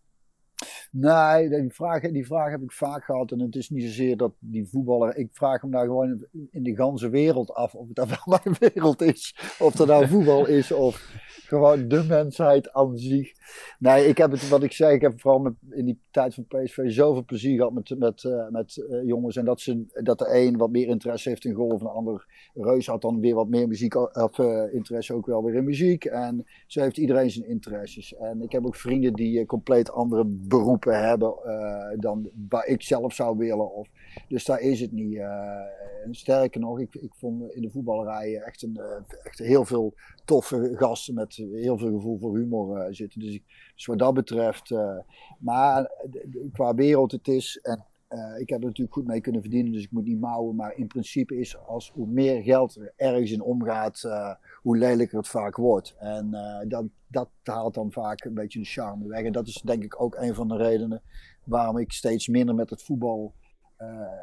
Nee, die vraag, die vraag heb ik vaak gehad. En het is niet zozeer dat die voetballer. Ik vraag hem daar gewoon in de ganse wereld af. Of het dan wel mijn wereld is. Of er nou voetbal is. Of gewoon de mensheid aan zich. Nee, ik heb het, wat ik zeg. Ik heb vooral met, in die tijd van PSV zoveel plezier gehad met, met, eh, met eh, jongens. En dat, ze, dat de een wat meer interesse heeft in golf. En de ander Reus had dan weer wat meer muziek. Of eh, interesse ook wel weer in muziek. En zo heeft iedereen zijn interesses. En ik heb ook vrienden die compleet andere beroepen hebben dan waar ik zelf zou willen. Of, dus daar is het niet. sterker nog, ik, ik vond in de voetballerij echt, een, echt heel veel toffe gasten met heel veel gevoel voor humor eh, zitten. Dus, ik, dus wat dat betreft, eh, maar qua wereld het is, en eh, ik heb er natuurlijk goed mee kunnen verdienen, dus ik moet niet mouwen. Maar in principe is als hoe meer geld er ergens in omgaat, hoe lelijker het vaak wordt. En dat, dat haalt dan vaak een beetje de charme weg. En dat is denk ik ook een van de redenen waarom ik steeds minder met het voetbal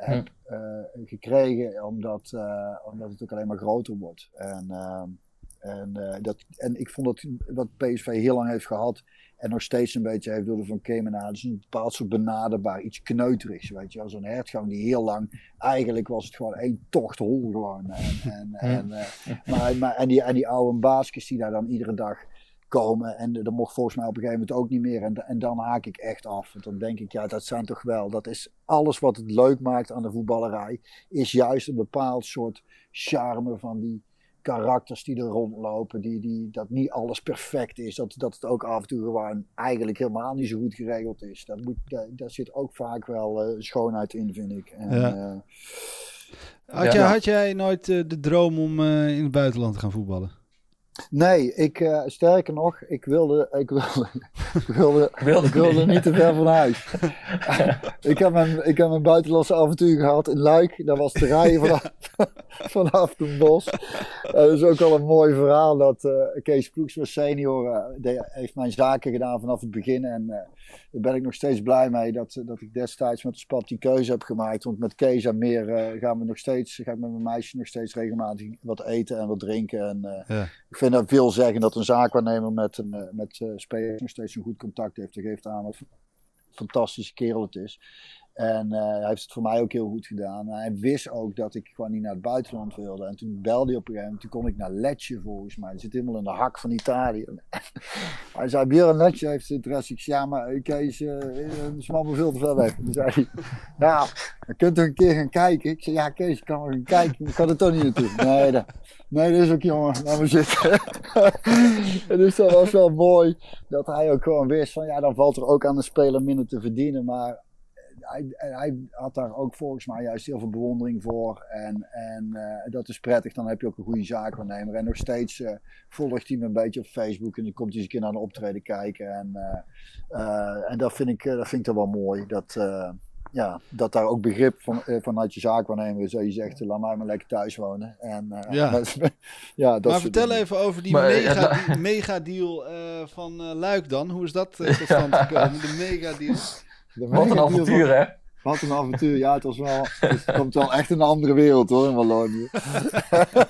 heb eh, gekregen. Omdat, omdat het ook alleen maar groter wordt. En, eh, en, eh, dat, en ik vond dat wat PSV heel lang heeft gehad. En nog steeds een beetje heeft door de Van Kemenade. Dus een bepaald soort benaderbaar, iets kneuterigs. Weet je wel, zo'n hertgang die heel lang. Eigenlijk was het gewoon één tocht hol gewoon. En, en, en, eh, maar, maar, en, die, en die oude baasjes die daar dan iedere dag komen. En dat mocht volgens mij op een gegeven moment ook niet meer. En, en dan haak ik echt af. Want dan denk ik, ja, dat zijn toch wel. Dat is alles wat het leuk maakt aan de voetballerij. Is juist een bepaald soort charme van die karakters die er rondlopen. Die, die, dat niet alles perfect is. Dat, dat het ook af en toe gewoon eigenlijk helemaal niet zo goed geregeld is. Dat moet, daar, daar zit ook vaak wel eh, schoonheid in, vind ik. En, Ja. eh, Had, Ja. jij, had jij nooit eh, de droom om eh, in het buitenland te gaan voetballen? Nee, ik, eh, sterker nog, ik wilde, ik wilde, ik wilde, Ik wilde ik wilde niet. te ver van huis. ik, heb mijn, ik heb mijn buitenlandse avontuur gehad in Luik. Dat was te rijden vanaf, vanaf Den Bosch. Eh, dat is ook wel een mooi verhaal dat eh, Kees Ploegsma senior eh, die heeft mijn zaken gedaan vanaf het begin. En eh, daar ben ik nog steeds blij mee dat, dat ik destijds met de SPAP die keuze heb gemaakt. Want met Kees en meer gaan we nog steeds, ga ik met mijn meisje nog steeds regelmatig wat eten en wat drinken. En, eh, Ja. Ik vind dat veel zeggen dat een zaakwaarnemer met, een, eh, met eh, spelers nog steeds een goed contact heeft. Dat geeft aan wat een fantastische kerel het is. En eh, hij heeft het voor mij ook heel goed gedaan. En hij wist ook dat ik gewoon niet naar het buitenland wilde. En toen belde hij op een gegeven moment. Toen kon ik naar Lecce volgens mij. Dat zit helemaal in de hak van Italië. hij zei, Björn Lecce heeft interesse. Ik zei, ja maar Kees, uh, is allemaal veel te ver weg. Toen zei hij, ja, je kunt toch een keer gaan kijken? Ik zei, ja Kees, ik kan wel gaan kijken. Ik kan er toch niet naartoe. Nee, dat, nee, dat is ook jongen. Laat maar zitten. dus dat was wel mooi. Dat hij ook gewoon wist van, ja dan valt er ook aan de speler minder te verdienen. Maar hij, hij, had daar ook volgens mij juist heel veel bewondering voor. En, en uh, dat is prettig, dan heb je ook een goede zaakwaarnemer. En nog steeds uh, volgt hij me een beetje op Facebook en dan komt hij eens een keer naar een optreden kijken. En, uh, en dat vind ik, dat vind ik dan wel mooi. Dat, ja, dat daar ook begrip van, vanuit je zaakwaarnemer is. Dat je zegt, laat mij maar lekker thuis wonen. En, ja. dat, ja, dat maar vertel dingen. even over die maar, mega, ja, die mega deal van Luik dan. Hoe is dat tot stand gekomen? De mega deal. Wat een avontuur, van, hè? Wat een avontuur. Ja, het was wel. Het komt wel echt een andere wereld hoor, in Wallonië.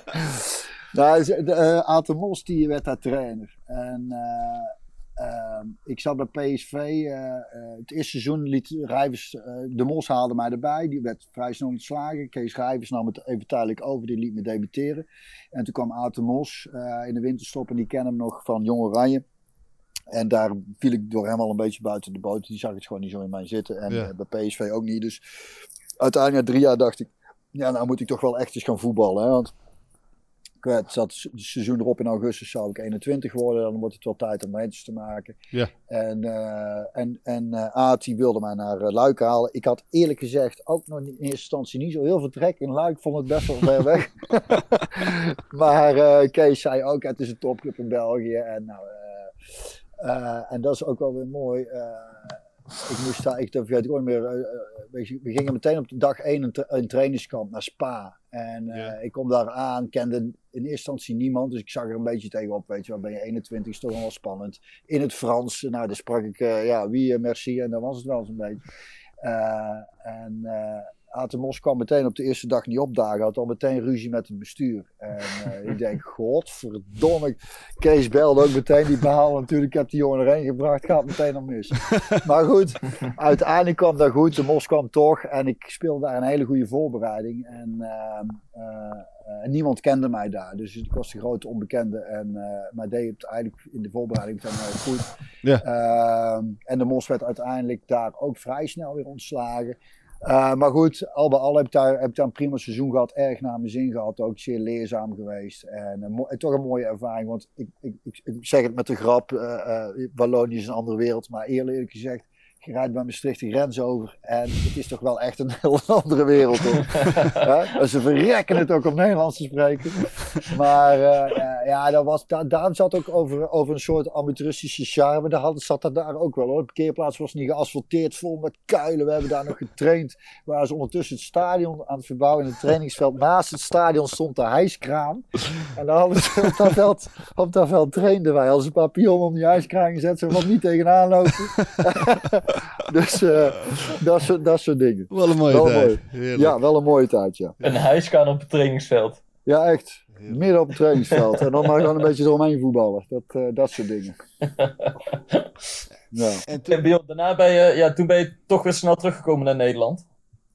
nou, de, uh, Aten Mos die werd daar trainer. En uh, uh, ik zat bij PSV. het eerste seizoen liet Rijvers. de Mos haalde mij erbij. Die werd vrij snel ontslagen. Kees Rijvers nam het even tijdelijk over. Die liet me debuteren. En toen kwam Aten Mos in de winterstop. En die kennen hem nog van Jong Oranje. En daar viel ik door hem al een beetje buiten de boot. Die zag het gewoon niet zo in mij zitten. En ja. bij PSV ook niet. Dus uiteindelijk na drie jaar dacht ik... Ja, nou moet ik toch wel echt eens gaan voetballen. Hè? Want het zat het seizoen erop in augustus zou ik 21 worden. Dan wordt het wel tijd om eentjes te maken. Ja. En, uh, en, en uh, Aad die wilde mij naar uh, Luik halen. Ik had eerlijk gezegd ook nog in eerste instantie niet zo heel veel trek in Luik. vond het best wel ver weg. maar Kees zei ook, het is een topclub in België. En nou... Uh, en dat is ook wel weer mooi. Uh, ik moest daar, ik, ik ooit meer. Uh, we, we, gingen meteen op de dag 1 een, tra een trainingskamp naar Spa. En ja. ik kom daar aan, kende in eerste instantie niemand, dus ik zag er een beetje tegenop. Weet je wel, ben je 21, is toch wel spannend. In het Frans, nou, daar sprak ik, ja, wie, merci, en dan was het wel zo'n beetje. en Atemos kwam meteen op de eerste dag niet opdagen. Had al meteen ruzie met het bestuur. En uh, ik denk, godverdomme. Kees belde ook meteen. Die behaalde natuurlijk. Heb die jongen erheen gebracht. Gaat meteen al mis. maar goed, uiteindelijk kwam dat goed. De Mos kwam toch. En ik speelde daar een hele goede voorbereiding. En uh, uh, niemand kende mij daar. Dus ik was de grote onbekende. En, maar deed het eigenlijk in de voorbereiding dan goed. Ja. Ehm, en de Mos werd uiteindelijk daar ook vrij snel weer ontslagen. Uh, maar goed, al bij al heb ik, daar, heb ik een prima seizoen gehad. Erg naar mijn zin gehad. Ook zeer leerzaam geweest. En toch een mooie ervaring. Want ik, ik, ik, ik zeg het met de grap. Uh, Wallonië is een andere wereld. Maar eerlijk gezegd je rijdt bij Maastricht de grens over en het is toch wel echt een heel andere wereld. Hoor. ze verrekken het ook om Nederlands te spreken. Maar uh, ja, dat was, daar, daar zat ook over, over een soort amateuristische charme. Daar had, zat dat daar ook wel hoor. De parkeerplaats was niet geasfalteerd, vol met kuilen. We hebben daar nog getraind. Waar ze ondertussen het stadion aan het verbouwen in het trainingsveld. Naast het stadion stond de hijskraan. En dan hadden ze op dat veld, op dat veld trainden wij als een papillon om die hijskraan gezet. Ze wat niet tegenaan lopen. dus uh, dat, soort, dat soort dingen. Wel een mooie wel tijd. Mooi. Ja, wel een mooie tijd, ja. Een hijskraan op het trainingsveld. Ja, echt. Heerlijk. Midden op het trainingsveld. en dan maar gewoon een beetje eromheen voetballen. Dat, uh, dat soort dingen. ja. En toen, daarna ben je, ja, toen ben je toch weer snel teruggekomen naar Nederland.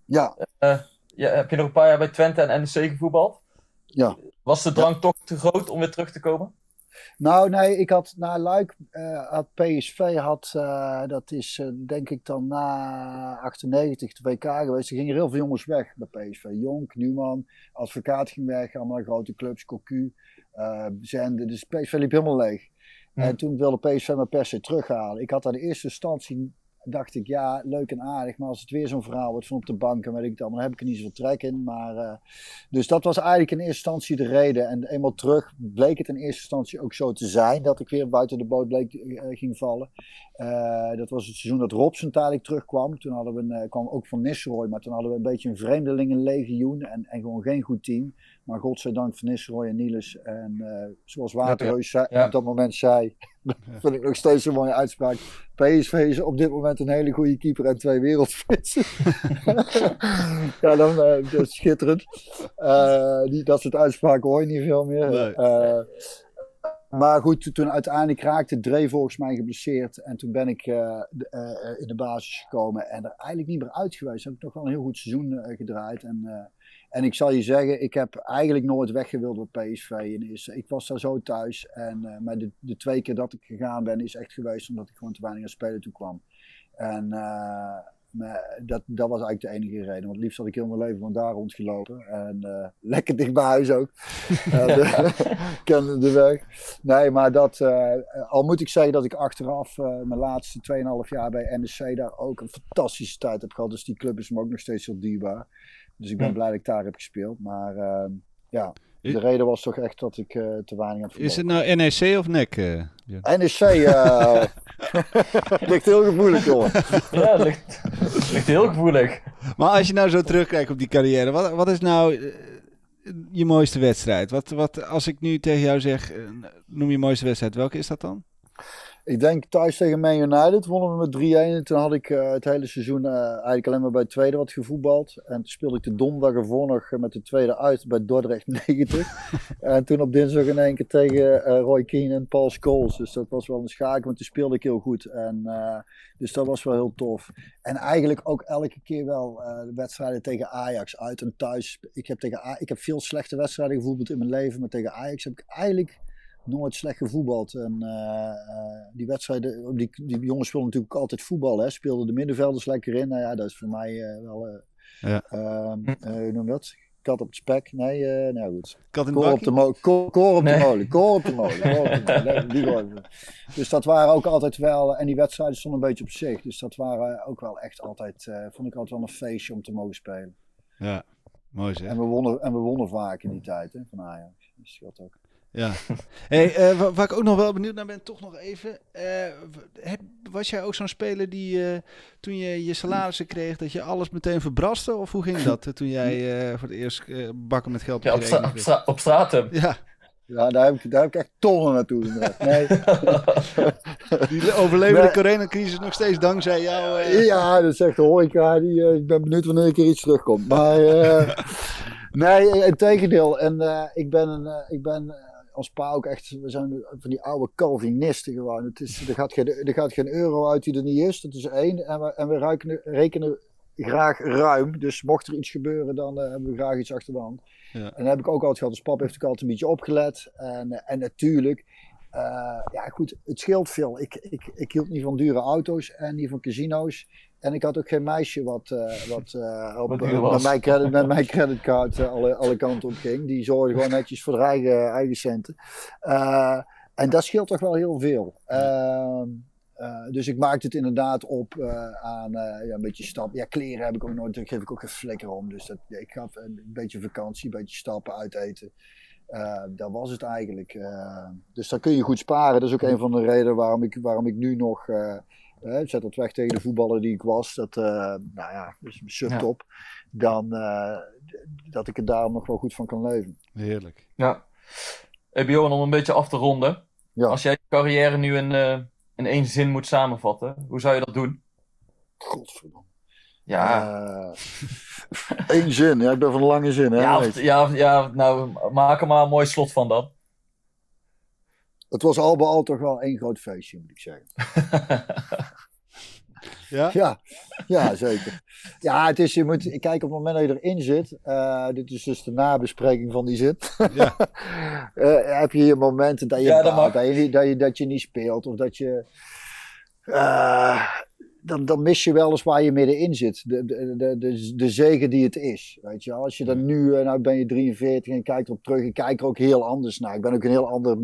Ja. Uh, ja. Heb je nog een paar jaar bij Twente en NEC gevoetbald? Ja. Was de drang ja. toch te groot om weer terug te komen? Nou, nee, ik had na Luik, uh, had PSV, had, uh, dat is uh, denk ik dan na 98 de WK geweest. Er gingen heel veel jongens weg bij PSV. Jonk, Numan, Advocaat ging weg, allemaal grote clubs, Cocu, Zende. Dus PSV liep helemaal leeg. Hm. En toen wilde PSV me per se terughalen. Ik had aan de eerste instantie dacht ik, ja, leuk en aardig. Maar als het weer zo'n verhaal wordt van op de bank en weet ik het allemaal, dan heb ik er niet zoveel trek in. Maar, uh, dus dat was eigenlijk in eerste instantie de reden. En eenmaal terug bleek het in eerste instantie ook zo te zijn dat ik weer buiten de boot bleek, uh, ging vallen. Uh, dat was het seizoen dat Robson tijdelijk terugkwam. Toen hadden we een, kwam ook van Nistelrooy, maar toen hadden we een beetje een vreemdelingenlegioen en, en gewoon geen goed team. Maar godzijdank van Nistelrooy en Niels. En zoals Waterheus ja, ja. op dat moment zei, vind ik nog steeds een mooie uitspraak. PSV is op dit moment een hele goede keeper en twee wereldspitsen. ja, dan, uh, dat is schitterend. Uh, die, dat soort uitspraken hoor je niet veel meer. Nee. Uh, maar goed, toen uiteindelijk raakte Dre volgens mij geblesseerd. En toen ben ik in de basis gekomen en er eigenlijk niet meer uit geweest. Heb ik nog wel een heel goed seizoen gedraaid. En, en ik zal je zeggen, ik heb eigenlijk nooit weggewild bij PSV. En is, ik was daar zo thuis. En, maar de, de, twee keer dat ik gegaan ben, is echt geweest omdat ik gewoon te weinig aan spelen toe kwam. En maar dat, dat was eigenlijk de enige reden. Want liefst had ik heel mijn leven van daar rondgelopen. En uh, lekker dicht bij huis ook. uh, ken de weg. Nee, maar dat, uh, al moet ik zeggen dat ik achteraf mijn laatste 2,5 jaar bij NEC daar ook een fantastische tijd heb gehad. Dus die club is me ook nog steeds heel dierbaar. Dus ik ben blij dat ik daar heb gespeeld. Maar ehm, ja, de reden was toch echt dat ik uh, te weinig aan het Is het nou NEC of NEC? Uh, NEC uh, ligt heel gevoelig, jongen. Ja, ligt, ligt heel gevoelig. Maar als je nou zo terugkijkt op die carrière, wat, wat is nou je mooiste wedstrijd? Wat, wat, als ik nu tegen jou zeg, noem je mooiste wedstrijd, welke is dat dan? Ik denk thuis tegen Man United wonnen we met 3-1. En toen had ik uh, het hele seizoen uh, eigenlijk alleen maar bij het tweede wat gevoetbald. En toen speelde ik de donderdag ervoor nog met de tweede uit bij Dordrecht 90. en toen op dinsdag in één keer tegen uh, Roy Keane en Paul Scholes. Dus dat was wel een schakel, want toen speelde ik heel goed. En, dus dat was wel heel tof. En eigenlijk ook elke keer wel de wedstrijden tegen Ajax uit en thuis. Ik heb, tegen ik heb veel slechte wedstrijden gevoetbald in mijn leven. Maar tegen Ajax heb ik eigenlijk nooit slecht gevoetbald. En uh, die wedstrijden, die, die jongens speelden natuurlijk altijd voetbal. Hè? Speelden de middenvelders lekker in. Nou ja, dat is voor mij uh, wel. Uh, ja. hoe noem je dat? Kat op het spek? Nee, nou goed. Kat in koor op de molen. Koor, koor op nee. de molen. Koor op de molen. die dus dat waren ook altijd wel. En die wedstrijden stonden een beetje op zich. Dus dat waren ook wel echt altijd. vond ik altijd wel een feestje om te mogen spelen. Ja, mooi zeg. En we wonnen, en we wonnen vaak in die tijd hè, van Ajax. Dus dat ook. Ja. Hey, uh, waar ik ook nog wel benieuwd naar ben, toch nog even. Uh, heb, was jij ook zo'n speler die uh, toen je je salarissen kreeg, dat je alles meteen verbraste? Of hoe ging dat toen jij voor het eerst bakken met geld ja, op, stra op, stra op straat? Ja. Ja, daar heb, ik, daar heb ik echt tonnen naartoe. Nee. die overleven nee. de coronacrisis nog steeds dankzij jou. Ja, dat zegt de horeca. Die, ik ben benieuwd wanneer ik er iets terugkomt. Maar nee, in tegendeel. En ik ben, een, ik ben als pa ook echt, we zijn van die oude Calvinisten gewoon. Het is, er, gaat geen, er gaat geen euro uit die er niet is, dat is één. En we, en we rekenen, rekenen graag ruim. Dus mocht er iets gebeuren, dan uh, hebben we graag iets achter de hand. Ja. En dan heb ik ook altijd gehad, als pap heeft ook altijd een beetje opgelet. En, uh, en natuurlijk, uh, ja goed, het scheelt veel. Ik, ik, ik hield niet van dure auto's en niet van casino's. En ik had ook geen meisje wat, uh, wat, uh, op, uh, met, mijn credit, met mijn creditcard alle, alle kanten op ging. Die zorgde gewoon netjes voor de eigen, eigen centen. en dat scheelt toch wel heel veel. Ehm, dus ik maakte het inderdaad op aan ja, een beetje stappen. Ja, kleren heb ik ook nooit, daar geef ik ook geen flikker om. Dus dat, ik gaf een beetje vakantie, een beetje stappen, uiteten. dat was het eigenlijk. dus dan kun je goed sparen. Dat is ook een van de redenen waarom ik, waarom ik nu nog ik zet dat weg tegen de voetballer die ik was. Dat, uh, nou ja, dus subtop. Ja. Dan uh, dat ik er daarom nog wel goed van kan leven. Heerlijk. Ja. Hey Bjorn, om een beetje af te ronden. Ja. Als jij je carrière nu in, uh, in één zin moet samenvatten, hoe zou je dat doen? Godverdomme. Ja. Eén zin, ja, ik ben van een lange zin. Hè? Ja, of, ja, ja, nou, maak er maar een mooi slot van dan. Het was al bij al toch wel één groot feestje, moet ik zeggen. ja? ja? Ja, zeker. Ja, het is, je moet, kijk, op het moment dat je erin zit, uh, dit is dus de nabespreking van die zit, ja. uh, heb je hier momenten dat je, ja, dat, dat, je, dat, je, dat je niet speelt of dat je... Uh, dan, dan mis je wel eens waar je middenin zit. De, de, de, de, de zegen die het is. Weet je, als je dan nu, nou ben je 43 en kijkt erop terug, ik kijk er ook heel anders naar. Ik ben ook een heel ander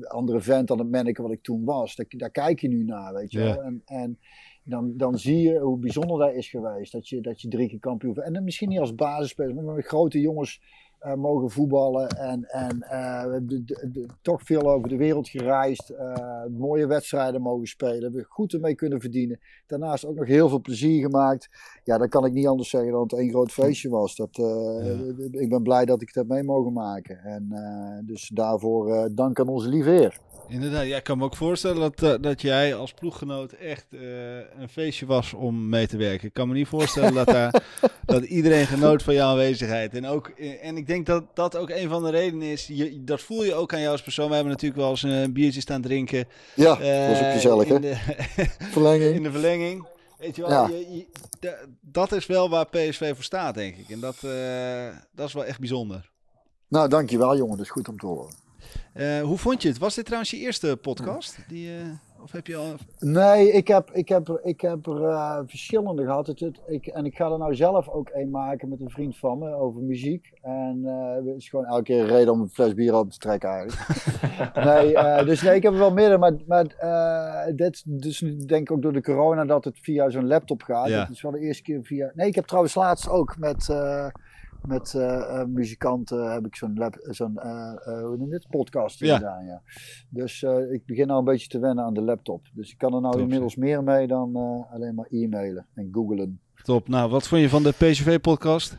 andere vent dan het manneke wat ik toen was. Daar, daar kijk je nu naar, weet je. En, en dan, dan zie je hoe bijzonder dat is geweest. Dat je, dat je drie keer kampioen... En dan misschien niet als basisspeler, maar met grote jongens uh, mogen voetballen. En, en uh, de, de, de, toch veel over de wereld gereisd. Uh, mooie wedstrijden mogen spelen. We goed ermee kunnen verdienen. Daarnaast ook nog heel veel plezier gemaakt. Ja, dan kan ik niet anders zeggen dan het één groot feestje was. Dat, ja. Ik ben blij dat ik dat mee mogen maken. En dus daarvoor dank aan onze lieve heer. Inderdaad, ja, ik kan me ook voorstellen dat, eh, dat jij als ploeggenoot echt eh, een feestje was om mee te werken. Ik kan me niet voorstellen dat, daar, dat iedereen genoot van jouw aanwezigheid. En, ook, eh, en ik denk dat dat ook een van de redenen is. Je, dat voel je ook aan jou als persoon. We hebben natuurlijk wel eens een biertje staan drinken. Ja, was ook gezellig, hè? in de, Verlenging. in de verlenging. Weet je wel, Ja. je- je- da- dat is wel waar PSV voor staat, denk ik. En dat, dat is wel echt bijzonder. Nou, dankjewel jongen. Dat is goed om te horen. Eh, hoe vond je het? Was dit trouwens je eerste podcast? Die, eh, of heb je al... Nee, ik heb, ik heb er, ik heb er eh, verschillende gehad. Het, het- ik, en ik ga er nou zelf ook een maken met een vriend van me over muziek. En eh, het is gewoon elke keer een reden om een fles bier open te trekken eigenlijk. nee, eh, dus nee, ik heb er wel meerdere. Maar, maar eh, dit, dus denk ik ook door de corona dat het via zo'n laptop gaat. Ja. Het is wel de eerste keer via... Nee, ik heb trouwens laatst ook met... met eh, eh, muzikanten heb ik zo'n zo'n eh, hoe noem je het? podcast Ja. gedaan. Ja. Dus ik begin nou een beetje te wennen aan de laptop. Dus ik kan er nou Top, inmiddels meer mee dan alleen maar e-mailen en googlen. Top. Nou, wat vond je van de PSV-podcast?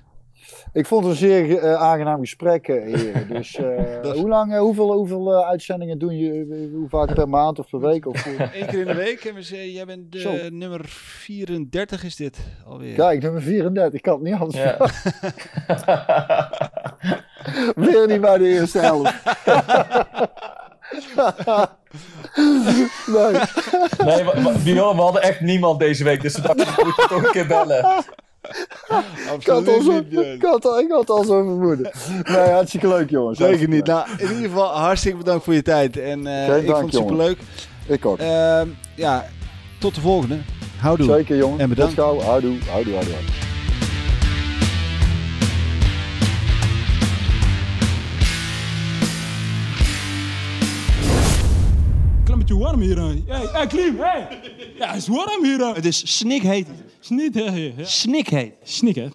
Ik vond het een zeer eh, aangenaam gesprek, eh, heren. Dus eh, Dat is- hoe lang, hoeveel, hoeveel uitzendingen doen je? Hoe vaak per maand of per week? Of? Eén keer in de week. En we zeggen, jij bent de Zo. nummer 34 is dit alweer. Kijk, nummer 34. Ik kan het niet anders. Ja. Weer niet bij de eerste helft. nee. Nee, maar, maar, Bjorn, we hadden echt niemand deze week, dus we dachten, we moeten toch een keer bellen. Ik had, al zo, niet, Björn. ik, had al, ik had al zo vermoeden. Nee, hartstikke leuk jongens. Zeker niet. Nou, in ieder geval hartstikke bedankt voor je tijd. En eh, Geen ik dank, vond het superleuk. Ik ook. Ehm, ja, tot de volgende. Houdoe. Zeker jongen. En bedankt. Tot gauw. Houdoe, houdoe, houdoe. houdoe. Klimmetje warm hier. Hey, hey, Klim, hey. Ja, het is warm hier. Het is snikheet. Snikheet. Snikheet. Snikheet.